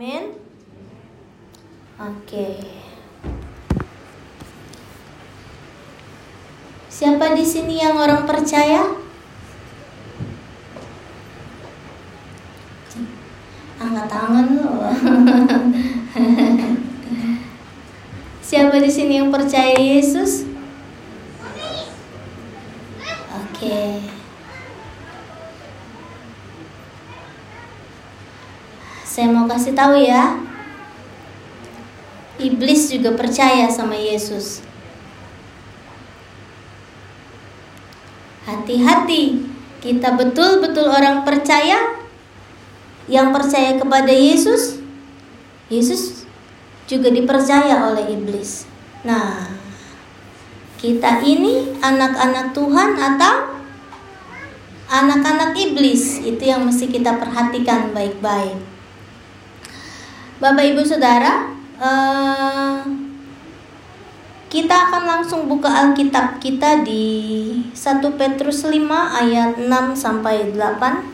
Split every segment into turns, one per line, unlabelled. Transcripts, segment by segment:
Amin. Oke. Siapa di sini yang orang percaya? Angkat tangan loh. Siapa di sini yang percaya Yesus? Tahu ya. Iblis juga percaya sama Yesus. Hati-hati, kita betul-betul orang percaya yang percaya kepada Yesus. Yesus juga dipercaya oleh iblis. Nah, kita ini anak-anak Tuhan atau anak-anak iblis? Itu yang mesti kita perhatikan baik-baik. Bapak Ibu Saudara, uh, kita akan langsung buka Alkitab kita di 1 Petrus 5 ayat 6 sampai 8.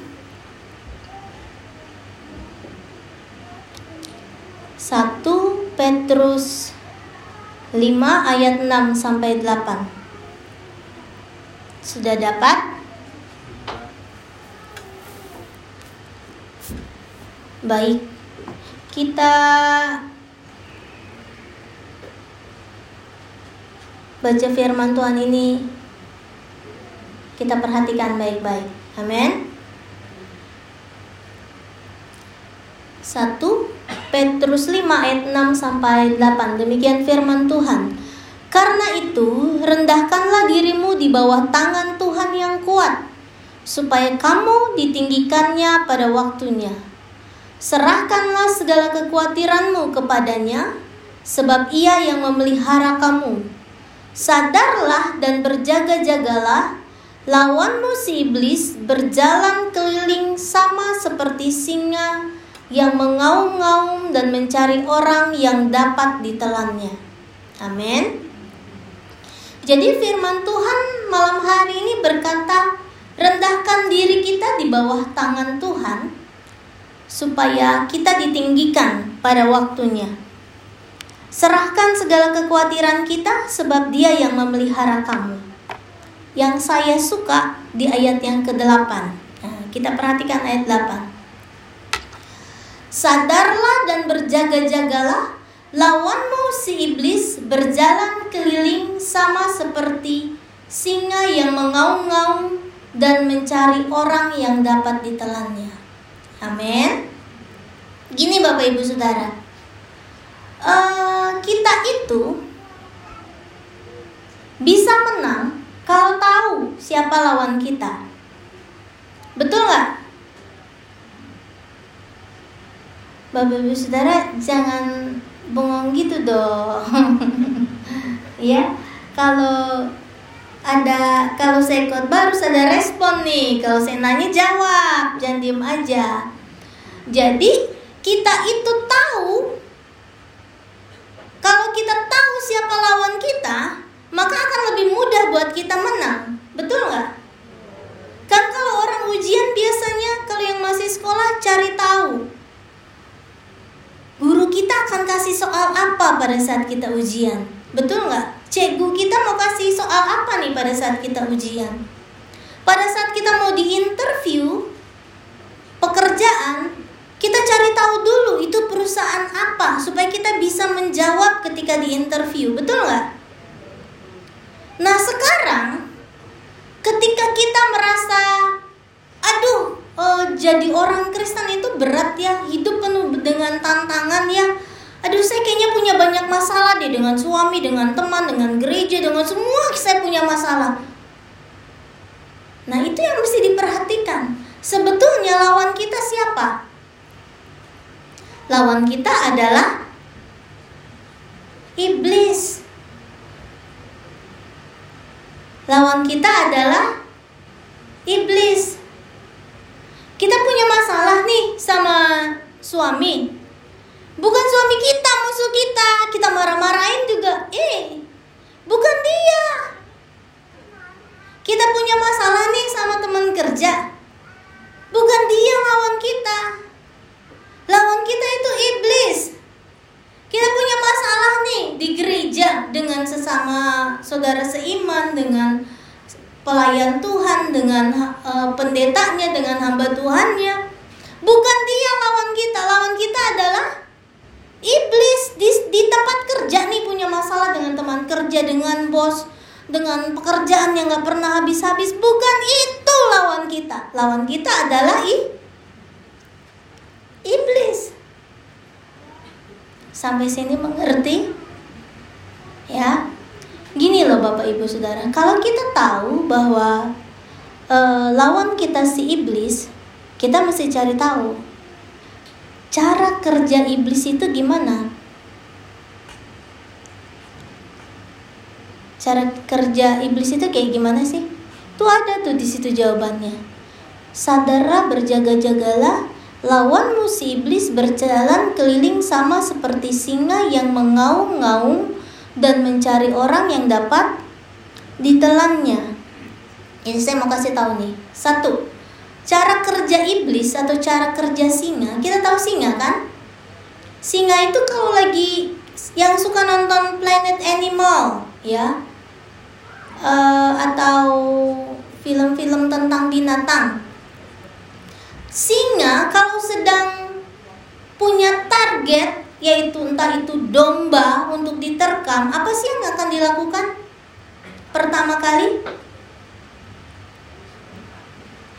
1 Petrus 5 ayat 6 sampai 8. Sudah dapat? Baik. Kita baca firman Tuhan ini kita perhatikan baik-baik. Amin. 1 Petrus 5 ayat 6 sampai 8. Demikian firman Tuhan. Karena itu, rendahkanlah dirimu di bawah tangan Tuhan yang kuat, supaya kamu ditinggikannya pada waktunya. Serahkanlah segala kekhawatiranmu kepadanya, sebab ia yang memelihara kamu. Sadarlah dan berjaga-jagalah, lawanmu si iblis berjalan keliling sama seperti singa yang mengaum-ngaum dan mencari orang yang dapat ditelannya. Amin. Jadi firman Tuhan malam hari ini berkata, rendahkan diri kita di bawah tangan Tuhan supaya kita ditinggikan pada waktunya. Serahkan segala kekhawatiran kita sebab dia yang memelihara kamu. Yang saya suka di ayat yang ke-8. Nah, kita perhatikan ayat 8. Sadarlah dan berjaga-jagalah, lawanmu si iblis berjalan keliling sama seperti singa yang mengaum-ngaum dan mencari orang yang dapat ditelannya. Amin. Gini Bapak Ibu Saudara, uh, kita itu bisa menang kalau tahu siapa lawan kita. Betul nggak? Bapak Ibu Saudara jangan bengong gitu dong. ya, kalau ada kalau saya khotbah harus ada respon nih. Kalau saya nanya jawab, jangan diem aja. Jadi kita itu tahu kalau kita tahu siapa lawan kita, maka akan lebih mudah buat kita menang. Betul nggak? Kan kalau orang ujian biasanya kalau yang masih sekolah cari tahu. Guru kita akan kasih soal apa pada saat kita ujian? Betul nggak? Cikgu kita mau kasih soal apa nih pada saat kita ujian? Pada saat kita mau diinterview pekerjaan, kita cari tahu dulu itu perusahaan apa supaya kita bisa menjawab ketika di interview, betul nggak? Nah sekarang ketika kita merasa, aduh, oh, jadi orang Kristen itu berat ya, hidup penuh dengan tantangan ya. Aduh, saya kayaknya punya banyak masalah deh dengan suami, dengan teman, dengan gereja, dengan semua saya punya masalah. Nah itu yang mesti diperhatikan. Sebetulnya lawan kita siapa? Lawan kita adalah iblis. Lawan kita adalah iblis. Kita punya masalah nih sama suami. Bukan suami kita musuh kita, kita marah-marahin juga. Eh, bukan dia. Kita punya masalah nih sama teman kerja. Bukan dia lawan kita. Lawan kita itu iblis. Kita punya masalah nih di gereja dengan sesama saudara seiman, dengan pelayan Tuhan, dengan uh, pendetanya, dengan hamba Tuhannya. Bukan dia lawan kita, lawan kita adalah iblis di, di tempat kerja nih punya masalah dengan teman kerja, dengan bos, dengan pekerjaan yang gak pernah habis-habis. Bukan itu lawan kita, lawan kita adalah iblis sampai sini mengerti ya Gini loh Bapak Ibu Saudara, kalau kita tahu bahwa e, lawan kita si iblis, kita mesti cari tahu cara kerja iblis itu gimana. Cara kerja iblis itu kayak gimana sih? Tuh ada tuh di situ jawabannya. Sadarlah berjaga-jagalah, lawanmu si iblis berjalan keliling sama seperti singa yang mengaum-ngaum dan mencari orang yang dapat ditelannya. Ini saya mau kasih tahu nih. Satu, cara kerja iblis atau cara kerja singa. Kita tahu singa kan? Singa itu kalau lagi yang suka nonton Planet Animal, ya, uh, atau film-film tentang binatang. Singa kalau sedang punya target yaitu entah itu domba untuk diterkam, apa sih yang akan dilakukan? Pertama kali?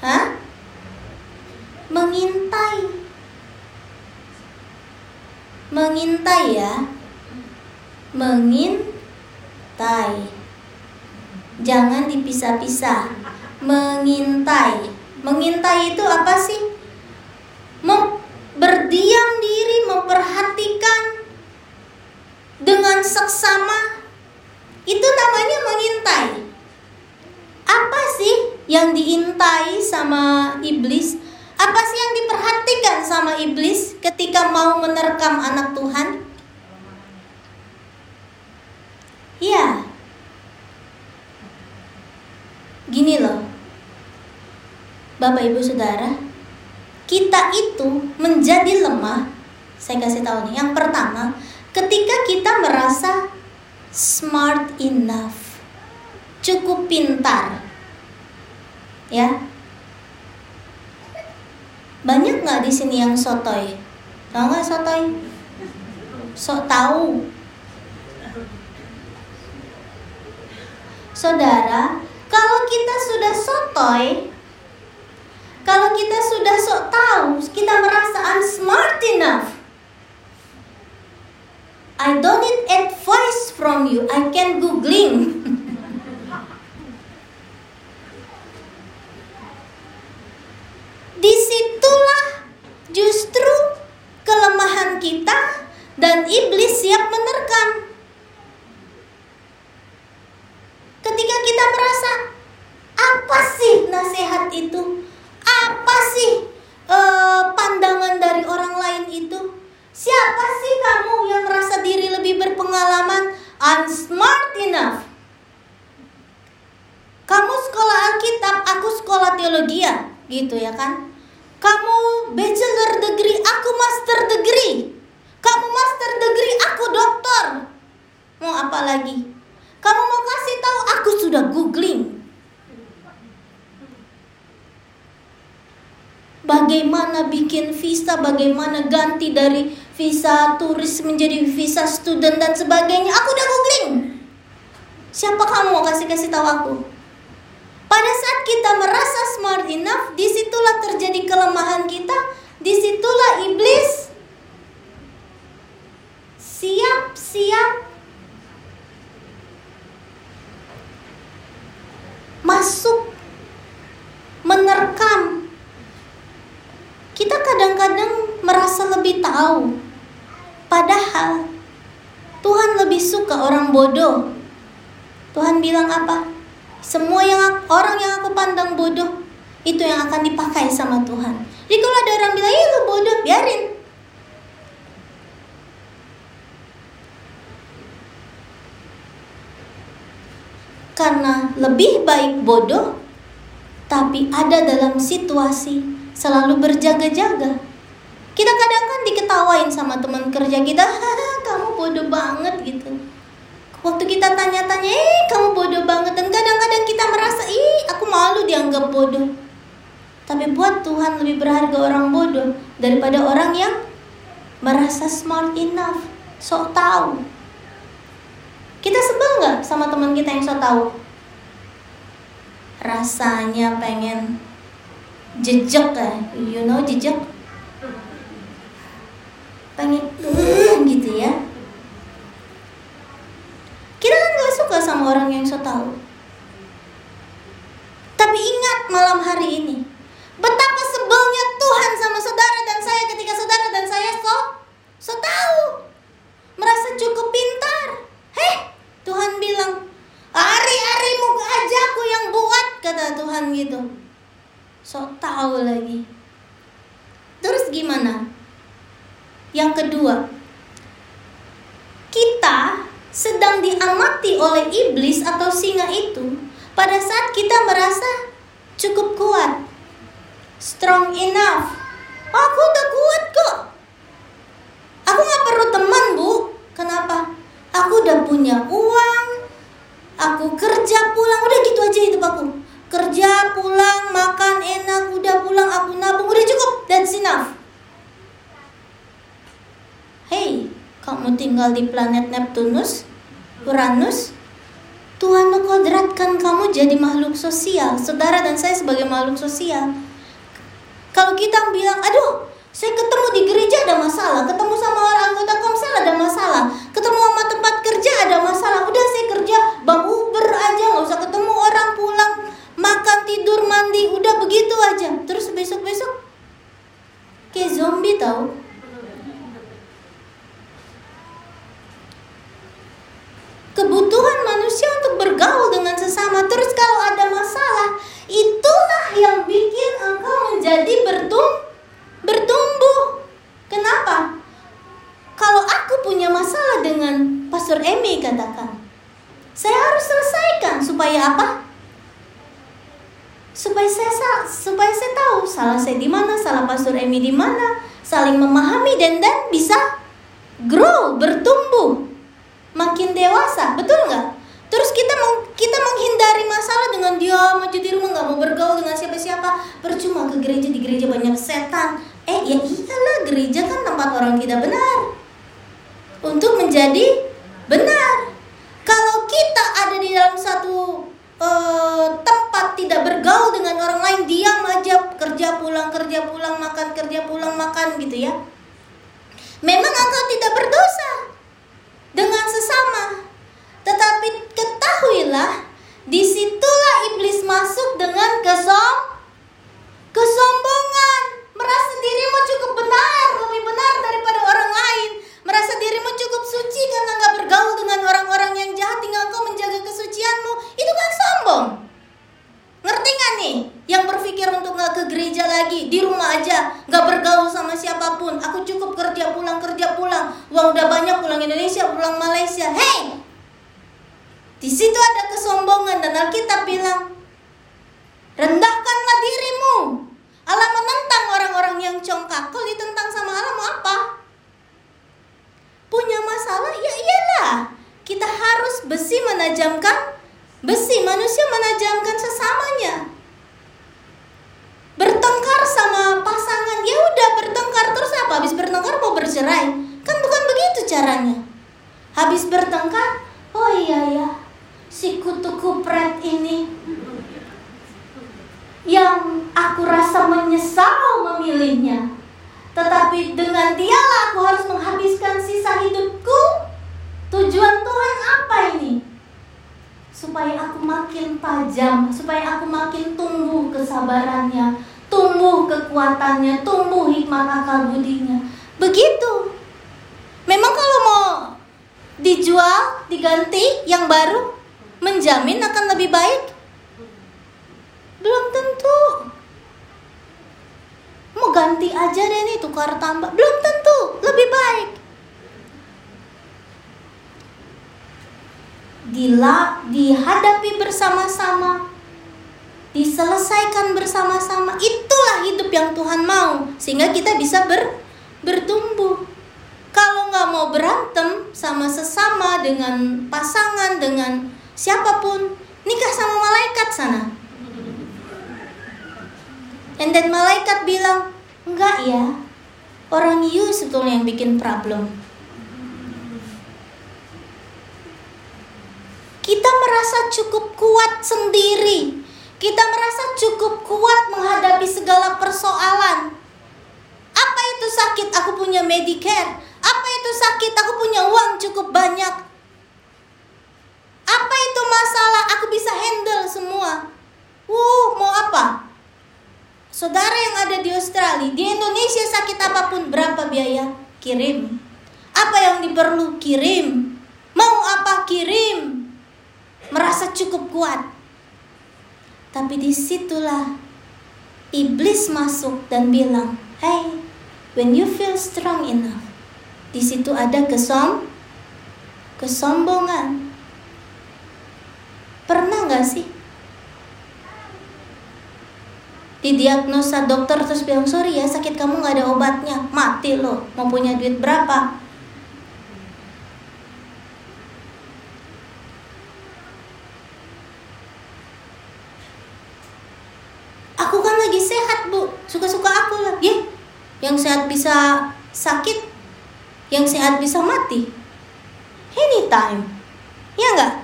Hah? Mengintai. Mengintai ya. Mengintai. Jangan dipisah-pisah. Mengintai. Mengintai itu apa sih? Mau berdiam diri memperhatikan dengan seksama. Itu namanya mengintai. Apa sih yang diintai sama iblis? Apa sih yang diperhatikan sama iblis ketika mau menerkam anak Tuhan ya gini loh Bapak Ibu Saudara kita itu menjadi lemah, saya kasih tahu nih. Yang pertama, ketika kita merasa smart enough, cukup pintar, ya. Banyak nggak di sini yang sotoy? Tahu nggak sotoy? Sok tahu. Saudara, kalau kita sudah sotoy, kalau kita sudah sok tahu, kita merasa I'm smart enough. I don't need advice from you. I can googling. Di situlah justru kelemahan kita dan iblis siap menerkam. Ketika kita merasa apa sih nasihat itu? apa sih uh, pandangan dari orang lain itu? Siapa sih kamu yang merasa diri lebih berpengalaman? I'm smart enough. Kamu sekolah Alkitab, aku sekolah teologi ya, gitu ya kan? Kamu bachelor degree, aku master degree. Kamu master degree, aku doktor. Mau apa lagi? Kamu mau kasih tahu aku sudah googling. bagaimana bikin visa, bagaimana ganti dari visa turis menjadi visa student dan sebagainya. Aku udah googling. Siapa kamu mau kasih kasih tahu aku? Pada saat kita merasa smart enough, di situlah terjadi kelemahan kita, di situlah iblis siap-siap masuk menerkam kita kadang-kadang merasa lebih tahu. Padahal Tuhan lebih suka orang bodoh. Tuhan bilang apa? Semua yang orang yang aku pandang bodoh itu yang akan dipakai sama Tuhan. Jadi kalau ada orang bilang, "Ih, lu bodoh," biarin. Karena lebih baik bodoh tapi ada dalam situasi selalu berjaga-jaga. Kita kadang kan diketawain sama teman kerja kita, kamu bodoh banget gitu. Waktu kita tanya-tanya, eh kamu bodoh banget dan kadang-kadang kita merasa, ih aku malu dianggap bodoh. Tapi buat Tuhan lebih berharga orang bodoh daripada orang yang merasa smart enough, sok tahu. Kita sebel nggak sama teman kita yang sok tahu? Rasanya pengen jejak ya, you know jejak? Pengen gitu ya. Kita kan gak suka sama orang yang sok tahu. Tapi ingat malam hari ini, betapa sebelnya Tuhan sama saudara dan saya ketika saudara dan saya so so tahu, merasa cukup pintar. Heh, Tuhan bilang, hari-harimu aja aku yang buat kata Tuhan gitu. So tahu lagi. Terus gimana? Yang kedua, kita sedang diamati oleh iblis atau singa itu pada saat kita merasa cukup kuat, strong enough. Aku udah kuat kok. Aku nggak perlu teman bu. Kenapa? Aku udah punya uang. Aku kerja pulang udah gitu aja itu aku. Kerja pulang makan enak udah pulang aku nabung udah cukup that's enough. Hey, kamu tinggal di planet Neptunus, Uranus, Tuhan mengkodratkan kamu jadi makhluk sosial. Saudara dan saya sebagai makhluk sosial. Kalau kita bilang, aduh, saya ketemu di gereja ada masalah, ketemu sama orang anggota komsel ada masalah, ketemu sama tempat kerja ada masalah. Udah saya kerja bang Uber aja, nggak usah ketemu orang pulang, makan tidur mandi, udah begitu aja. Terus besok besok kayak zombie tau. kebutuhan manusia untuk bergaul dengan sesama. Terus kalau ada masalah, itulah yang bikin engkau menjadi bertum bertumbuh. Kenapa? Kalau aku punya masalah dengan Pastor Emi katakan, saya harus selesaikan supaya apa? Supaya saya supaya saya tahu salah saya di mana, salah Pastor Emi di mana, saling memahami dan dan bisa grow, bertumbuh makin dewasa, betul nggak? Terus kita meng, kita menghindari masalah dengan diam aja di rumah nggak mau bergaul dengan siapa-siapa. Percuma ke gereja di gereja banyak setan. Eh ya iyalah gereja kan tempat orang tidak benar. Untuk menjadi benar. Kalau kita ada di dalam satu uh, tempat tidak bergaul dengan orang lain, diam aja kerja pulang kerja pulang makan kerja pulang makan gitu ya. Memang engkau tidak berdosa dengan sesama. Tetapi ketahuilah, di situlah iblis masuk dengan kesom, kesombongan, merasa dirimu cukup benar, lebih benar daripada orang lain, merasa dirimu cukup suci karena nggak bergaul dengan orang-orang yang jahat, tinggal kau menjaga kesucianmu, itu kan sombong. Nih? Yang berpikir untuk nggak ke gereja lagi, di rumah aja, nggak bergaul sama siapa pun. Aku cukup kerja pulang kerja pulang, uang udah banyak pulang Indonesia, pulang Malaysia. Hey, di situ ada kesombongan dan Alkitab bilang, rendahkanlah dirimu. Allah menentang orang-orang yang congkak. Kalau ditentang sama Allah mau apa? Punya masalah? Ya iyalah. Kita harus besi menajamkan besi. Manusia menajamkan sesamanya. Bertengkar sama pasangan, ya udah bertengkar terus apa? Habis bertengkar mau bercerai? Kan bukan begitu caranya. Habis bertengkar, oh iya ya, si kutu kupret ini yang aku rasa menyesal memilihnya. Tetapi dengan dialah aku harus menghabiskan sisa hidupku. Tujuan Tuhan apa ini? Supaya aku makin tajam, supaya aku makin tumbuh kesabarannya, tumbuh kekuatannya, tumbuh hikmat akal budinya. Begitu. Memang kalau mau dijual, diganti yang baru, menjamin akan lebih baik? Belum tentu. Mau ganti aja deh nih tukar tambah, belum tentu lebih baik. Dila dihadapi bersama-sama diselesaikan bersama-sama itulah hidup yang Tuhan mau sehingga kita bisa ber, bertumbuh kalau nggak mau berantem sama sesama, dengan pasangan, dengan siapa pun, nikah sama malaikat sana. And then malaikat bilang, enggak ya, orang you sebetulnya yang bikin problem. Kita merasa cukup kuat sendiri. Kita merasa cukup kuat menghadapi segala persoalan. Apa itu sakit? Aku punya Medicare. Apa itu sakit? Aku punya uang cukup banyak. Apa itu masalah? Aku bisa handle semua. Wuh, mau apa? Saudara yang ada di Australia, di Indonesia sakit apa pun berapa biaya? Kirim. Apa yang diperlu? Kirim. Mau apa? Kirim. Merasa cukup kuat. Tapi di situlah iblis masuk dan bilang, Hey, when you feel strong enough, di situ ada kesom kesombongan. Pernah nggak sih didiagnosa dokter terus bilang sorry ya sakit kamu nggak ada obatnya mati lo mau punya duit berapa aku kan lagi sehat bu suka-suka aku lah ya yang sehat bisa sakit yang sehat bisa mati. Anytime ya enggak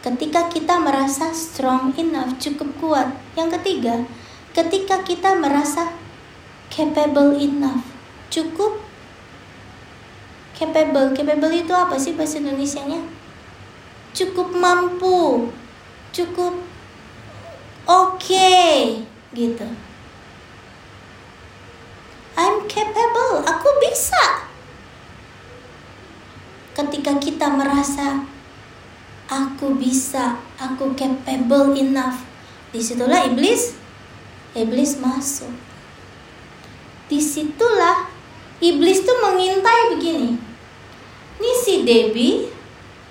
ketika kita merasa strong enough cukup kuat. Yang ketiga ketika kita merasa capable enough cukup capable. Capable itu apa sih bahasa Indonesia nya cukup mampu cukup oke okay, gitu I'm capable, aku bisa. Ketika kita merasa aku bisa, aku capable enough, di situlah iblis, iblis masuk. Di situlah iblis tuh mengintai begini. Nih si Debbie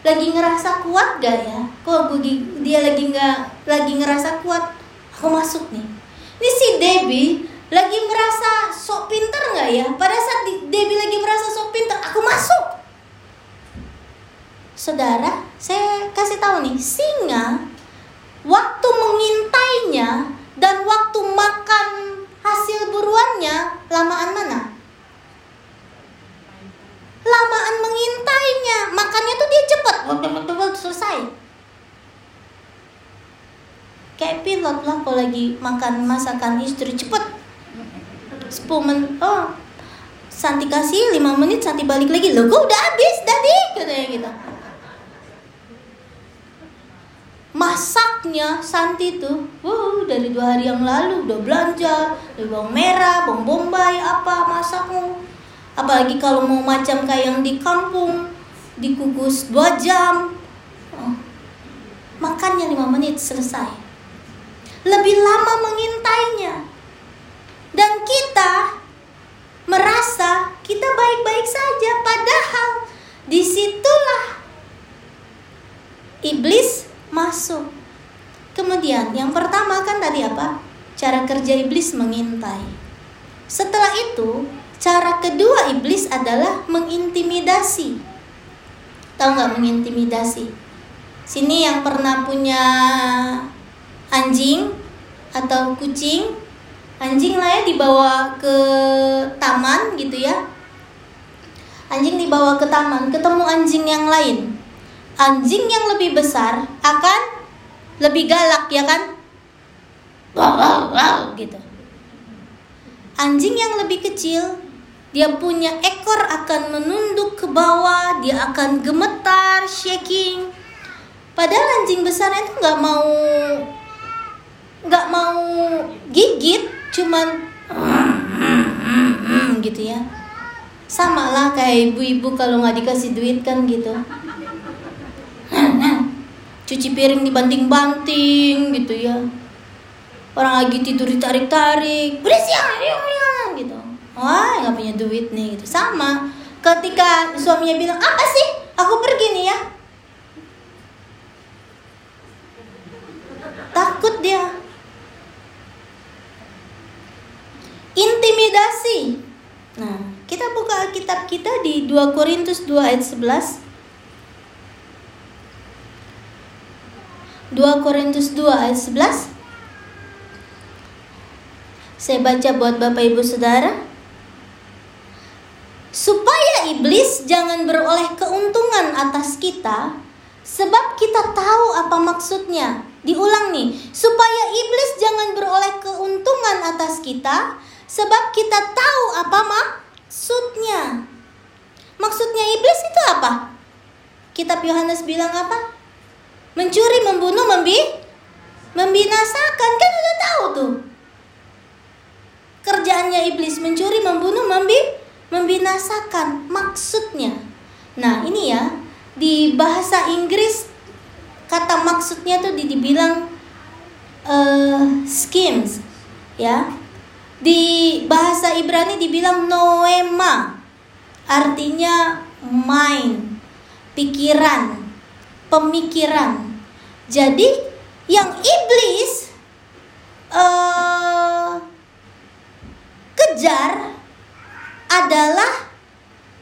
lagi ngerasa kuat gak ya? Kok dia lagi nggak lagi ngerasa kuat? Aku masuk nih. Nih si Debbie lagi merasa sok pinter nggak ya? Pada saat Debbie lagi merasa sok pinter, aku masuk. Saudara, saya kasih tahu nih, singa waktu mengintainya dan waktu makan hasil buruannya lamaan mana? Lamaan mengintainya, makannya tuh dia cepet, selesai. Kayak pilot lah kalau lagi makan masakan istri cepet 10 menit oh Santi kasih 5 menit Santi balik lagi. Lo kok udah habis tadi katanya gitu. Masaknya Santi tuh wow dari dua hari yang lalu udah belanja dari bawang merah bawang bombay apa masakmu apalagi kalau mau macam kayak yang di kampung dikukus dua jam. Oh. makannya lima menit selesai. Lebih lama mengintainya dan kita merasa kita baik-baik saja. Padahal di situlah iblis masuk. Kemudian yang pertama kan tadi apa? Cara kerja iblis mengintai. Setelah itu cara kedua iblis adalah mengintimidasi. Tahu nggak mengintimidasi? Sini yang pernah punya anjing atau kucing anjing lah ya dibawa ke taman gitu ya. Anjing dibawa ke taman ketemu anjing yang lain. Anjing yang lebih besar akan lebih galak ya kan? Wow, wow, wow, gitu. Anjing yang lebih kecil dia punya ekor akan menunduk ke bawah dia akan gemetar shaking. Padahal anjing besar itu nggak mau nggak mau gigit cuman gitu ya. Sama lah kayak ibu-ibu kalau nggak dikasih duit kan gitu. Cuci piring dibanting-banting gitu ya. Orang lagi tidur ditarik-tarik. Berisik gitu. Wah nggak punya duit nih gitu. Sama ketika suaminya bilang apa sih? Aku pergi nih ya. Takut dia intimidasi. Nah, kita buka kitab di 2 Korintus 2 ayat 11. 2 Korintus 2 ayat 11. Saya baca buat Bapak Ibu Saudara. Supaya iblis jangan beroleh keuntungan atas kita, sebab kita tahu apa maksudnya. Diulang nih, supaya iblis jangan beroleh keuntungan atas kita, sebab kita tahu apa maksudnya. Maksudnya iblis itu apa? Kitab Yohanes bilang apa? mencuri, membunuh, membi membinasakan kan udah tahu tuh. Kerjaannya iblis mencuri, membunuh, membi membinasakan maksudnya. Nah, ini ya di bahasa Inggris kata maksudnya tuh dibilang uh, schemes ya. Di bahasa Ibrani dibilang noema. Artinya mind, pikiran, pemikiran. Jadi yang iblis uh, kejar adalah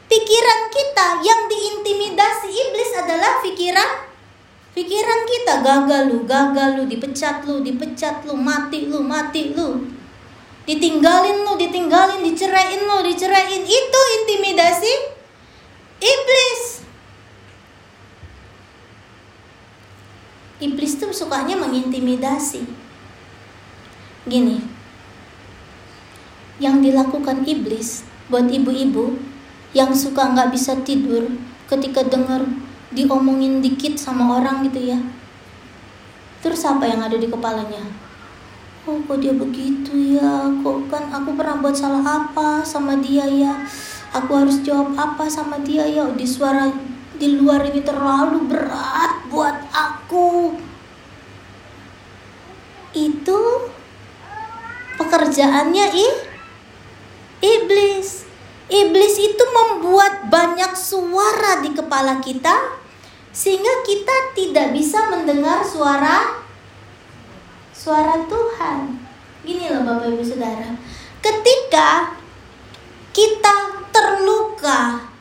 pikiran kita yang diintimidasi iblis adalah pikiran pikiran kita gagal lu gagal lu dipecat lu dipecat lu mati lu mati lu ditinggalin lu ditinggalin diceraiin lu diceraiin itu intimidasi iblis iblis tuh sukanya mengintimidasi. Gini, yang dilakukan iblis buat ibu-ibu yang suka nggak bisa tidur ketika dengar diomongin dikit sama orang gitu ya. Terus apa yang ada di kepalanya? Oh kok dia begitu ya Kok kan aku pernah buat salah apa sama dia ya Aku harus jawab apa sama dia ya Di suara di luar ini terlalu berat buat aku. Itu pekerjaannya i iblis. Iblis itu membuat banyak suara di kepala kita sehingga kita tidak bisa mendengar suara suara Tuhan. Gini loh Bapak Ibu Saudara. Ketika kita terluka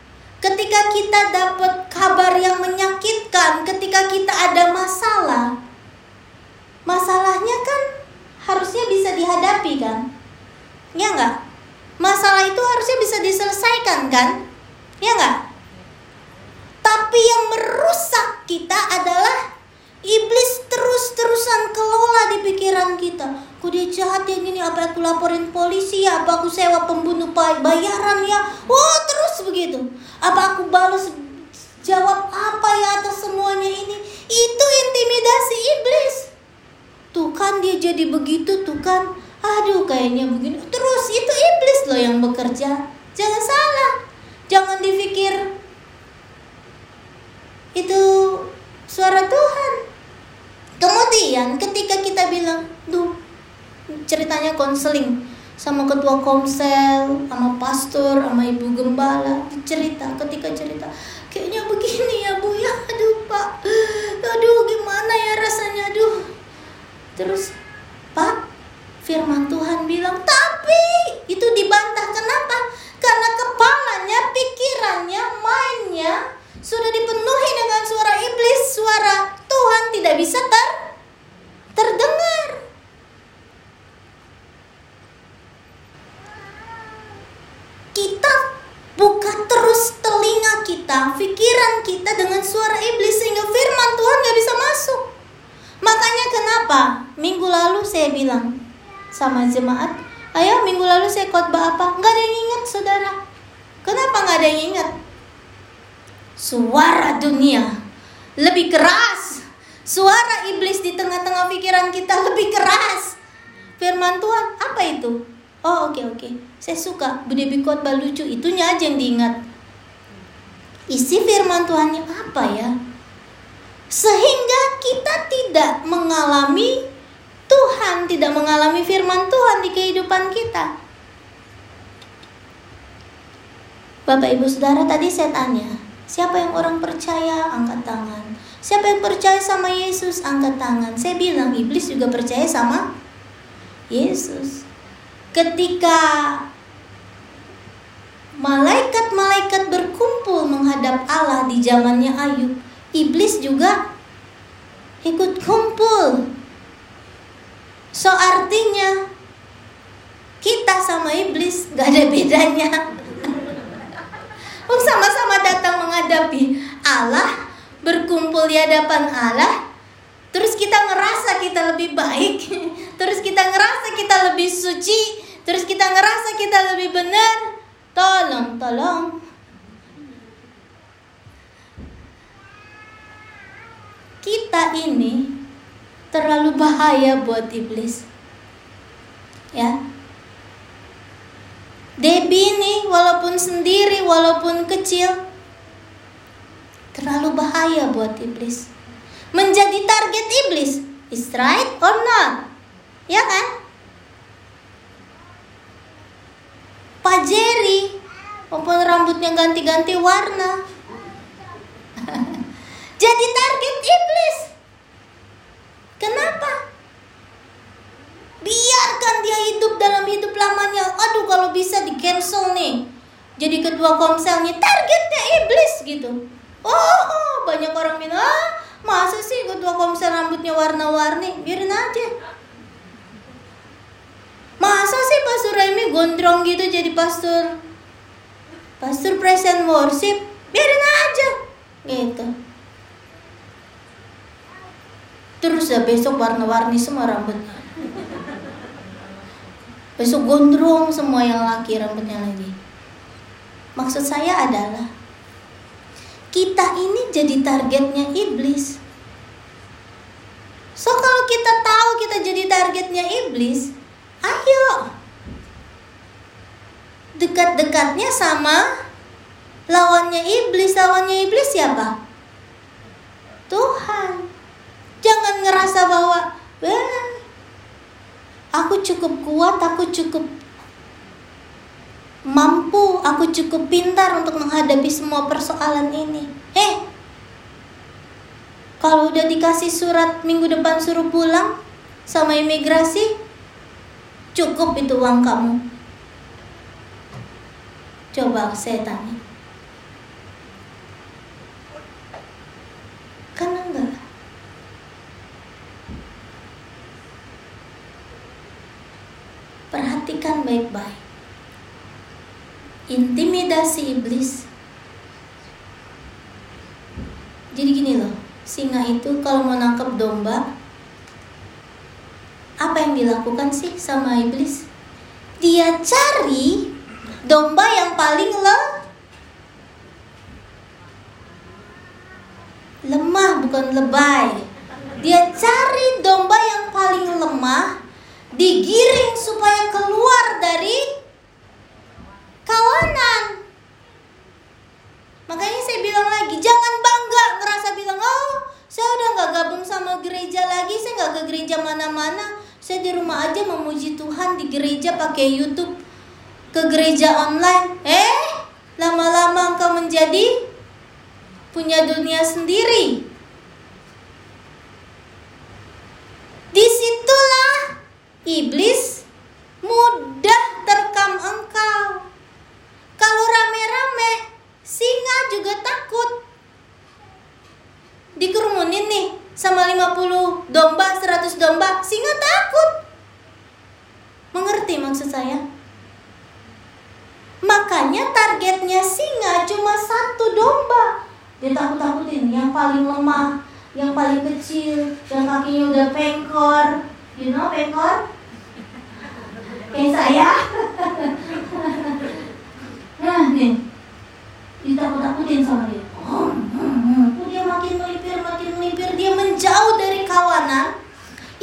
Ketika kita dapat kabar yang menyakitkan, ketika kita ada masalah, masalahnya kan harusnya bisa dihadapi kan? Ya enggak? Masalah itu harusnya bisa diselesaikan kan? Ya enggak? Tapi yang merusak kita adalah iblis terus-terusan kelola di pikiran kita. Kok dia jahat ya gini? Apa aku laporin polisi ya? Apa aku sewa pembunuh bayaran ya? Oh terus begitu. Apa aku balas jawab apa ya atas semuanya ini? Itu intimidasi iblis. Tuh kan dia jadi begitu tuh kan. Aduh kayaknya begini. Terus itu iblis loh yang bekerja. Jangan salah. Jangan dipikir itu suara Tuhan. Kemudian ketika kita bilang, duh ceritanya konseling sama ketua komsel, sama pastor, sama ibu gembala cerita ketika cerita kayaknya begini ya bu ya aduh pak. Aduh gimana ya rasanya aduh. Terus pak firman Tuhan bilang tapi itu dibantah kenapa? Karena kepalanya pikirannya mainnya sudah dipenuhi dengan suara iblis suara Tuhan tidak bisa ter terdengar kita buka terus telinga kita, pikiran kita dengan suara iblis sehingga firman Tuhan gak bisa masuk. Makanya kenapa minggu lalu saya bilang sama jemaat, ayo minggu lalu saya khotbah apa? Gak ada yang ingat saudara. Kenapa gak ada yang ingat? Suara dunia lebih keras. Suara iblis di tengah-tengah pikiran kita lebih keras. Firman Tuhan apa itu? Oh oke okay, oke, okay. saya suka Bu Debi khotbah lucu itunya aja yang diingat. Isi firman Tuhannya apa ya? Sehingga kita tidak mengalami Tuhan, tidak mengalami firman Tuhan di kehidupan kita. Bapak Ibu Saudara tadi saya tanya, siapa yang orang percaya angkat tangan? Siapa yang percaya sama Yesus angkat tangan? Saya bilang iblis juga percaya sama Yesus ketika malaikat-malaikat ber menghadap Allah di zamannya Ayub, iblis juga ikut kumpul. So artinya kita sama iblis gak ada bedanya. Oh sama-sama datang menghadapi Allah, berkumpul di hadapan Allah, terus kita ngerasa kita lebih baik, terus kita ngerasa kita lebih suci, terus kita ngerasa kita lebih benar. Tolong, tolong. Kita ini terlalu bahaya buat iblis. Ya. Debbie ini walaupun sendiri, walaupun kecil, terlalu bahaya buat iblis menjadi target iblis. Is right or not? Ya kan? Pak Jerry, walaupun rambutnya ganti-ganti warna. Jadi target iblis. Kenapa? Biarkan dia hidup dalam hidup lamanya. Aduh kalau bisa di cancel nih. Jadi ketua komselnya targetnya iblis gitu. Oh, banyak orang bilang, ah, Masa sih ketua komsel rambutnya warna-warni? Biarin aja. Masa sih Pastor Remy gondrong gitu jadi pastor Pastor present worship? Biarin aja. Gitu. Terus ya besok warna-warni semua rambutnya. Besok gondrong semua yang laki rambutnya lagi. Maksud saya adalah kita ini jadi targetnya iblis. So kalau kita tahu kita jadi targetnya iblis, ayo dekat-dekatnya sama lawannya iblis. Lawannya iblis siapa? Tuhan. Jangan ngerasa bahwa aku cukup kuat, aku cukup mampu, aku cukup pintar untuk menghadapi semua persoalan ini. Eh, kalau udah dikasih surat minggu depan suruh pulang sama imigrasi, cukup itu uang kamu. Coba saya tanya. Karena enggak. Perhatikan baik-baik intimidasi iblis. Jadi gini loh, singa itu kalau mau nangkep domba, apa yang dilakukan sih sama iblis? Dia cari domba yang paling le lemah bukan lebay. Dia cari domba yang paling lemah, digiring supaya keluar dari kawanan. Makanya saya bilang lagi, jangan bangga ngerasa bilang, oh saya udah nggak gabung sama gereja lagi, saya nggak ke gereja mana-mana, saya di rumah aja memuji Tuhan di gereja pakai YouTube, ke gereja online. Eh, lama-lama engkau menjadi punya dunia sendiri. Di situlah iblis mudah terkam engkau. Kalau rame-rame, singa juga takut. Dikerumunin nih sama 50 domba, 100 domba, singa takut. Mengerti maksud saya? Makanya targetnya singa cuma satu domba. Dia takut-takutin yang paling lemah, yang paling kecil, yang kakinya udah pengkor. You know pengkor? Kayak saya. Nah nih, ditakut-takutin sama dia. Oh, hmm, hmm. dia makin melipir, makin melipir, dia menjauh dari kawanan.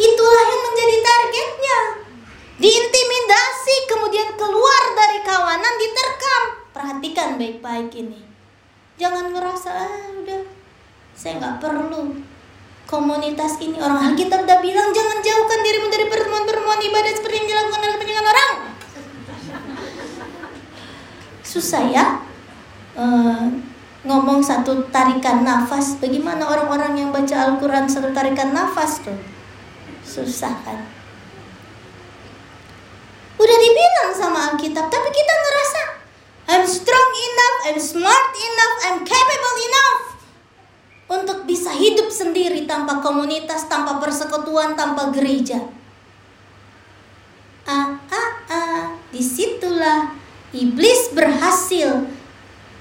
Itulah yang menjadi targetnya. Diintimidasi, kemudian keluar dari kawanan, diterkam. Perhatikan baik-baik ini. Jangan ngerasa, ah udah, saya nggak perlu komunitas ini. Orang Alkitab udah bilang, jangan jauhkan dirimu dari pertemuan-pertemuan ibadah seperti yang dilakukan oleh kebanyakan orang susah ya uh, ngomong satu tarikan nafas bagaimana orang-orang yang baca Al-Quran satu tarikan nafas tuh susah kan udah dibilang sama Alkitab tapi kita ngerasa I'm strong enough, I'm smart enough, I'm capable enough untuk bisa hidup sendiri tanpa komunitas, tanpa persekutuan, tanpa gereja. Ah, ah, ah, di situlah iblis berhasil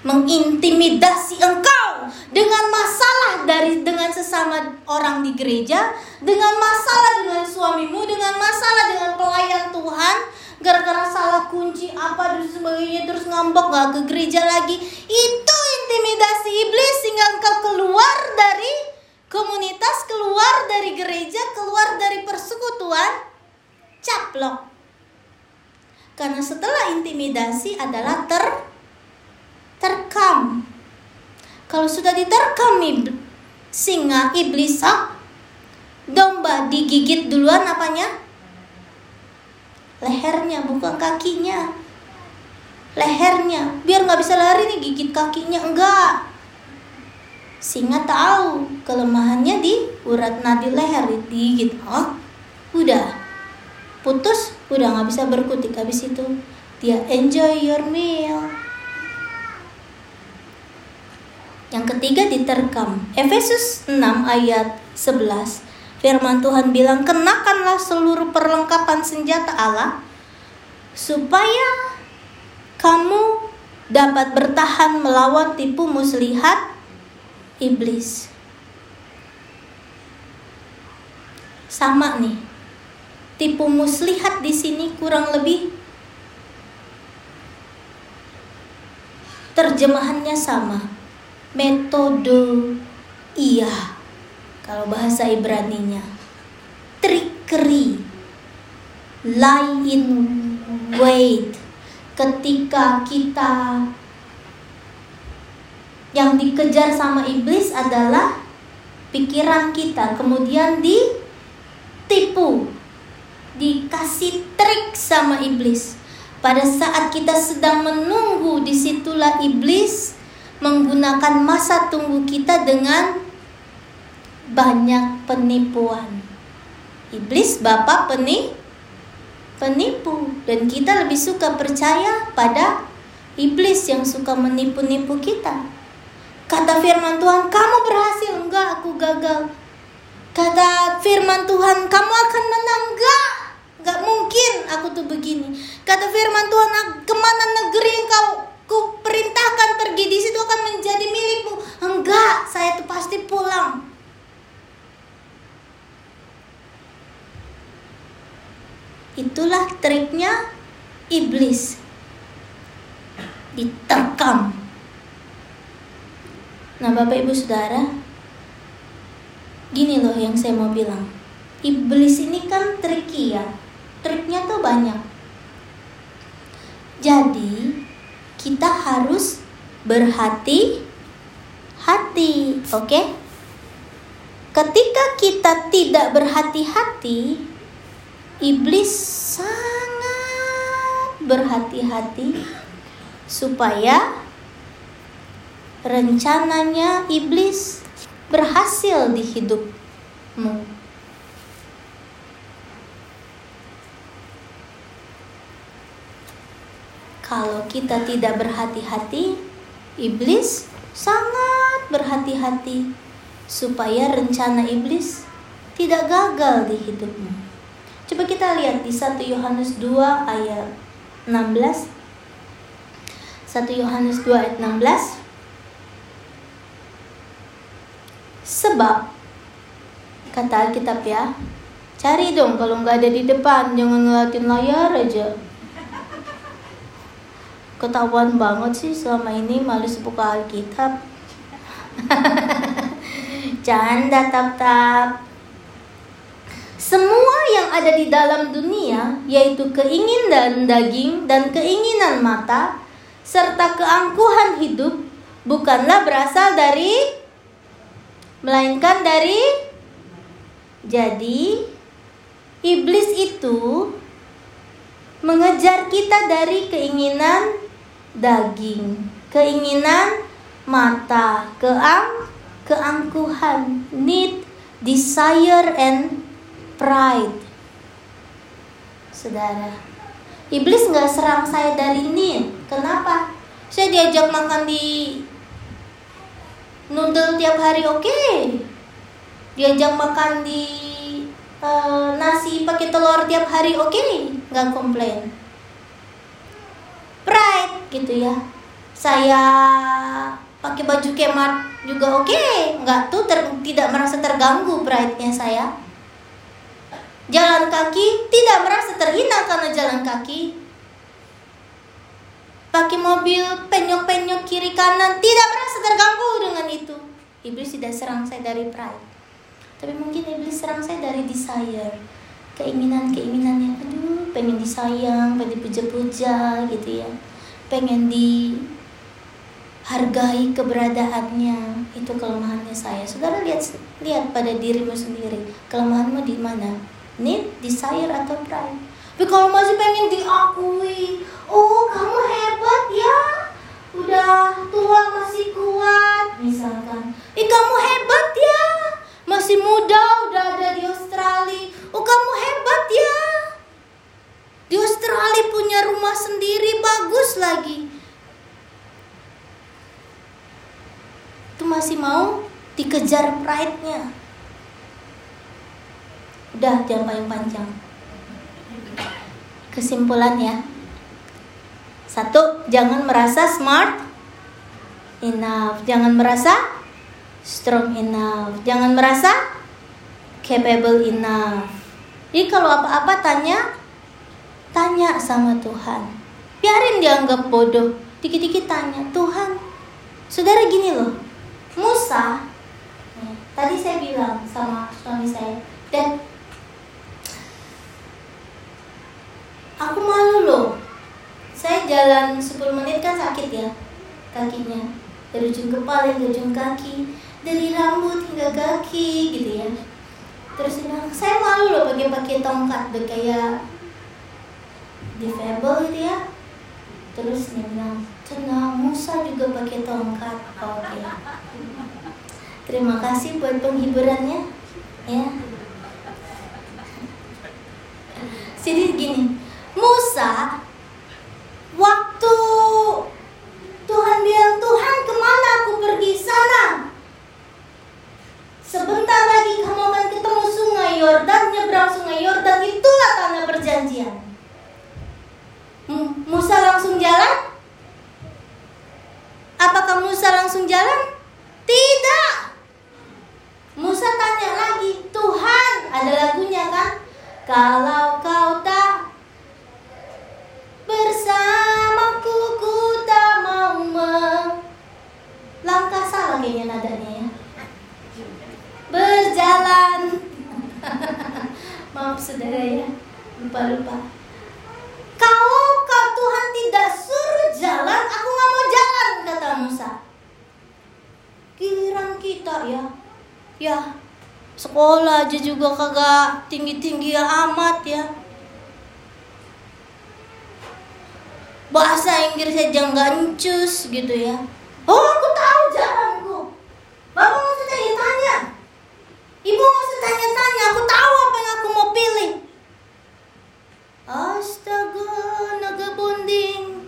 mengintimidasi engkau dengan masalah dari dengan sesama orang di gereja, dengan masalah dengan suamimu, dengan masalah dengan pelayan Tuhan, gara-gara salah kunci apa dan sebagainya terus ngambek gak ke gereja lagi. Itu intimidasi iblis sehingga engkau keluar dari komunitas, keluar dari gereja, keluar dari persekutuan, caplok. Karena setelah intimidasi adalah ter terkam. Kalau sudah diterkam singa iblis domba digigit duluan apanya? Lehernya bukan kakinya. Lehernya biar nggak bisa lari nih gigit kakinya enggak. Singa tahu kelemahannya di urat nadi leher digigit. Oh, udah putus, udah nggak bisa berkutik habis itu dia enjoy your meal yang ketiga diterkam. Efesus 6 ayat 11. Firman Tuhan bilang, "Kenakanlah seluruh perlengkapan senjata Allah supaya kamu dapat bertahan melawan tipu muslihat iblis." Sama nih. Tipu muslihat di sini kurang lebih terjemahannya sama metode iya kalau bahasa Ibraninya trickery in wait. Ketika kita yang dikejar sama iblis adalah pikiran kita kemudian ditipu dikasih trik sama iblis. Pada saat kita sedang menunggu di situlah iblis menggunakan masa tunggu kita dengan banyak penipuan. Iblis bapak peni penipu dan kita lebih suka percaya pada iblis yang suka menipu-nipu kita. Kata firman Tuhan, kamu berhasil enggak aku gagal. Kata firman Tuhan, kamu akan menang enggak? Enggak mungkin aku tuh begini. Kata firman Tuhan, ke mana negeri engkau ku perintahkan pergi di situ akan menjadi milikmu. Enggak, saya tuh pasti pulang. Itulah triknya iblis. Diterkam. Nah, Bapak Ibu Saudara, gini loh yang saya mau bilang. Iblis ini kan tricky ya. Triknya tuh banyak. Jadi, kita harus berhati hati, oke? Okay? Ketika kita tidak berhati-hati, iblis sangat berhati-hati supaya rencananya iblis berhasil di hidupmu. Kalau kita tidak berhati-hati, iblis sangat berhati-hati supaya rencana iblis tidak gagal di hidupmu. Coba kita lihat di 1 Yohanes 2 ayat 16. 1 Yohanes 2 ayat 16. Sebab kata Alkitab ya, cari dong kalau nggak ada di depan, jangan ngeliatin layar aja ketahuan banget sih selama ini males buka Alkitab. Canda tap-tap. Semua yang ada di dalam dunia, yaitu keinginan daging dan keinginan mata, serta keangkuhan hidup, bukanlah berasal dari, melainkan dari. Jadi, iblis itu mengejar kita dari keinginan daging, keinginan mata, keang, keangkuhan, need, desire and pride. Saudara, iblis nggak serang saya dari need. Kenapa? Saya diajak makan di noodle tiap hari oke okay. diajak makan di uh, nasi pakai telur tiap hari oke okay. nggak komplain pride gitu ya saya pakai baju kemat juga oke okay. nggak tuh ter, tidak merasa terganggu pride-nya saya jalan kaki tidak merasa terhina karena jalan kaki. Pakai mobil penyok-penyok kiri kanan tidak merasa terganggu dengan itu. Iblis tidak serang saya dari pride. Tapi mungkin iblis serang saya dari desire. Keinginan-keinginan yang aduh pengen disayang pengen dipuja-puja gitu ya. Pengen di hargai keberadaannya. Itu kelemahannya saya. Saudara lihat lihat pada dirimu sendiri. Kelemahanmu di mana need desire atau pride. Tapi kalau masih pengen diakui oh kamu hebat ya. Udah tua masih kuat misalkan. Eh kamu hebat ya. Masih muda udah ada di Australia. Oh kamu hebat ya. Di Australia punya rumah sendiri bagus lagi. Itu masih mau dikejar pride-nya. Udah jangan paling panjang. Kesimpulan ya. Satu, jangan merasa smart enough. Jangan merasa strong enough. Jangan merasa capable enough. Jadi kalau apa-apa tanya, tanya sama Tuhan. Biarin dianggap bodoh. Dikit-dikit tanya, Tuhan, saudara gini loh, Musa tadi saya bilang sama suami saya dan aku malu loh. Saya jalan 10 menit kan sakit ya kakinya. Dari ujung kepala hingga ujung kaki dari rambut hingga kaki gitu ya. Terus dia bilang saya malu loh pakai pakai tongkat kayak disable gitu ya. Terus dia bilang tenang Musa juga pakai tongkat. Oke. Okay. terima kasih buat penghiburannya ya. Jadi gini Musa waktu Tuhan bilang Tuhan ke mana aku pergi sana sebentar lagi kamu akan ketemu sungai Yordan nyebrang sungai Yordan itulah tanah perjanjian Musa langsung jalan Apakah Musa langsung jalan? Tidak. Musa tanya lagi, Tuhan, ada lagunya kan? Kalau kau tak bersamaku, ku tak mau melangkah salah kayaknya nadanya ya. Berjalan. Maaf saudara ya, lupa-lupa. Kalau kau Tuhan tidak suruh jalan, aku nggak mau jalan, kata Musa. Giliran kita ya, ya sekolah aja juga kagak tinggi-tinggi amat ya. Bahasa Inggris aja nggak encus gitu ya. Oh aku tahu jalanku. Bapak mau tanya-tanya. Ibu mau tanya-tanya. Aku tahu apa yang aku mau pilih. Astaga, naga bonding.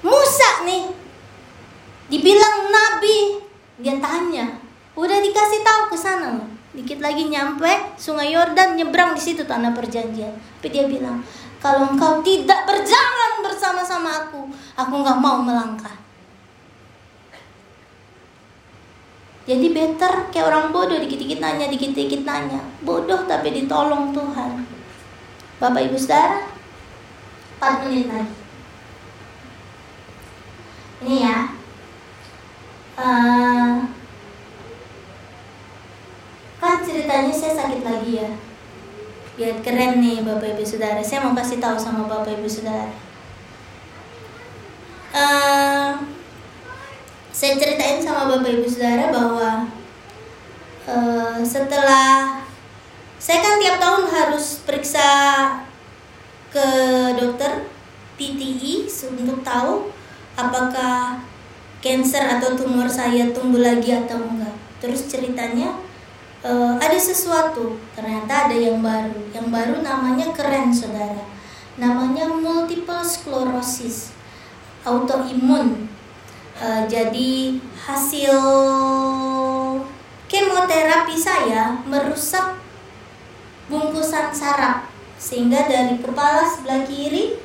Musa nih, dibilang nabi, dia tanya, udah dikasih tahu ke sana Dikit lagi nyampe Sungai Yordan nyebrang di situ tanah perjanjian. Tapi dia bilang, kalau engkau tidak berjalan bersama-sama aku, aku nggak mau melangkah. Jadi better kayak orang bodoh dikit-dikit nanya, dikit-dikit nanya. Bodoh tapi ditolong Tuhan. Bapak Ibu Saudara, 4 menit lagi. Ini ya. Uh, kan ceritanya saya sakit lagi ya. Biar keren nih Bapak Ibu Saudara. Saya mau kasih tahu sama Bapak Ibu Saudara. Uh, saya ceritain sama bapak ibu saudara bahwa uh, setelah saya kan tiap tahun harus periksa ke dokter PTI untuk tahu apakah cancer atau tumor saya tumbuh lagi atau enggak. Terus ceritanya uh, ada sesuatu, ternyata ada yang baru. Yang baru namanya keren saudara. namanya multiple sclerosis autoimun uh, jadi hasil kemoterapi saya merusak bungkusan saraf sehingga dari kepala sebelah kiri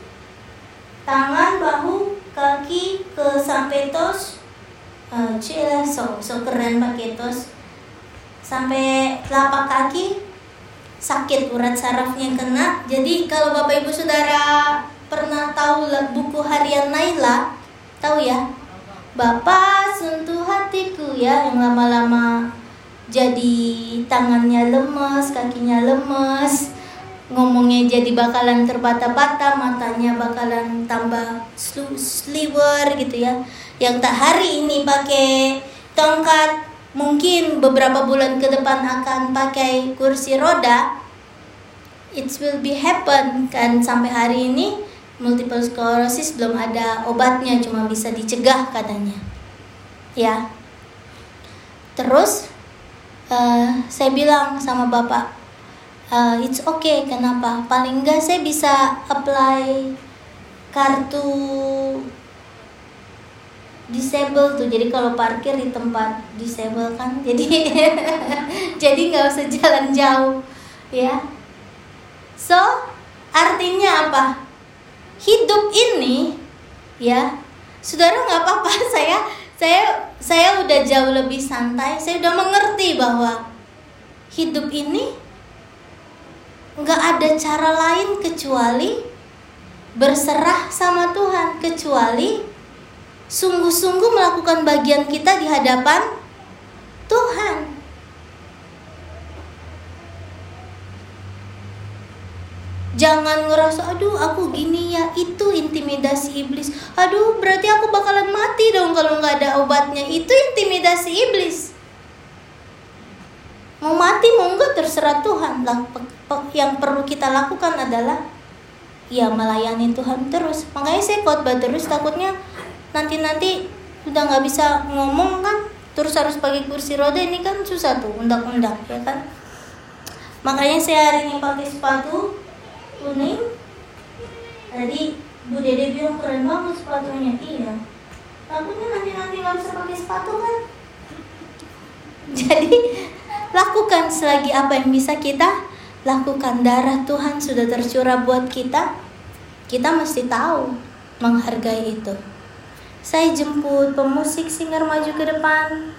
tangan bahu kaki ke sampai tos uh, cila so so keren pakai tos sampai telapak kaki sakit urat sarafnya kena jadi kalau bapak ibu saudara pernah tahu buku harian Naila tahu ya Bapak sentuh hatiku ya yang lama-lama jadi tangannya lemes, kakinya lemes, ngomongnya jadi bakalan terbata-bata, matanya bakalan tambah sliver gitu ya. Yang tak hari ini pakai tongkat, mungkin beberapa bulan ke depan akan pakai kursi roda. It will be happen kan sampai hari ini multiple sclerosis belum ada obatnya, cuma bisa dicegah katanya. Ya. Terus uh, saya bilang sama bapak, uh, it's okay kenapa paling enggak saya bisa apply kartu disable tuh. Jadi kalau parkir di tempat disable kan jadi jadi nggak usah jalan jauh ya. So artinya apa? Hidup ini ya saudara nggak apa-apa. Saya saya saya udah jauh lebih santai. Saya udah mengerti bahwa hidup ini nggak ada cara lain kecuali berserah sama Tuhan kecuali sungguh-sungguh melakukan bagian kita di hadapan Tuhan. Jangan ngerasa, aduh aku gini ya, itu intimidasi iblis. Aduh berarti aku bakalan mati dong kalau nggak ada obatnya. Itu intimidasi iblis mau mati mau enggak terserah Tuhan yang perlu kita lakukan adalah ya melayani Tuhan terus makanya saya khotbah terus takutnya nanti nanti udah nggak bisa ngomong kan terus harus pakai kursi roda ini kan susah tuh undang-undang ya kan makanya saya hari ini pakai sepatu kuning tadi Bu Dede bilang keren banget sepatunya iya takutnya nanti nanti nggak bisa pakai sepatu kan jadi Lakukan selagi apa yang bisa kita lakukan. Darah Tuhan sudah tercurah buat kita. Kita mesti tahu menghargai itu. Saya jemput pemusik singer maju ke depan.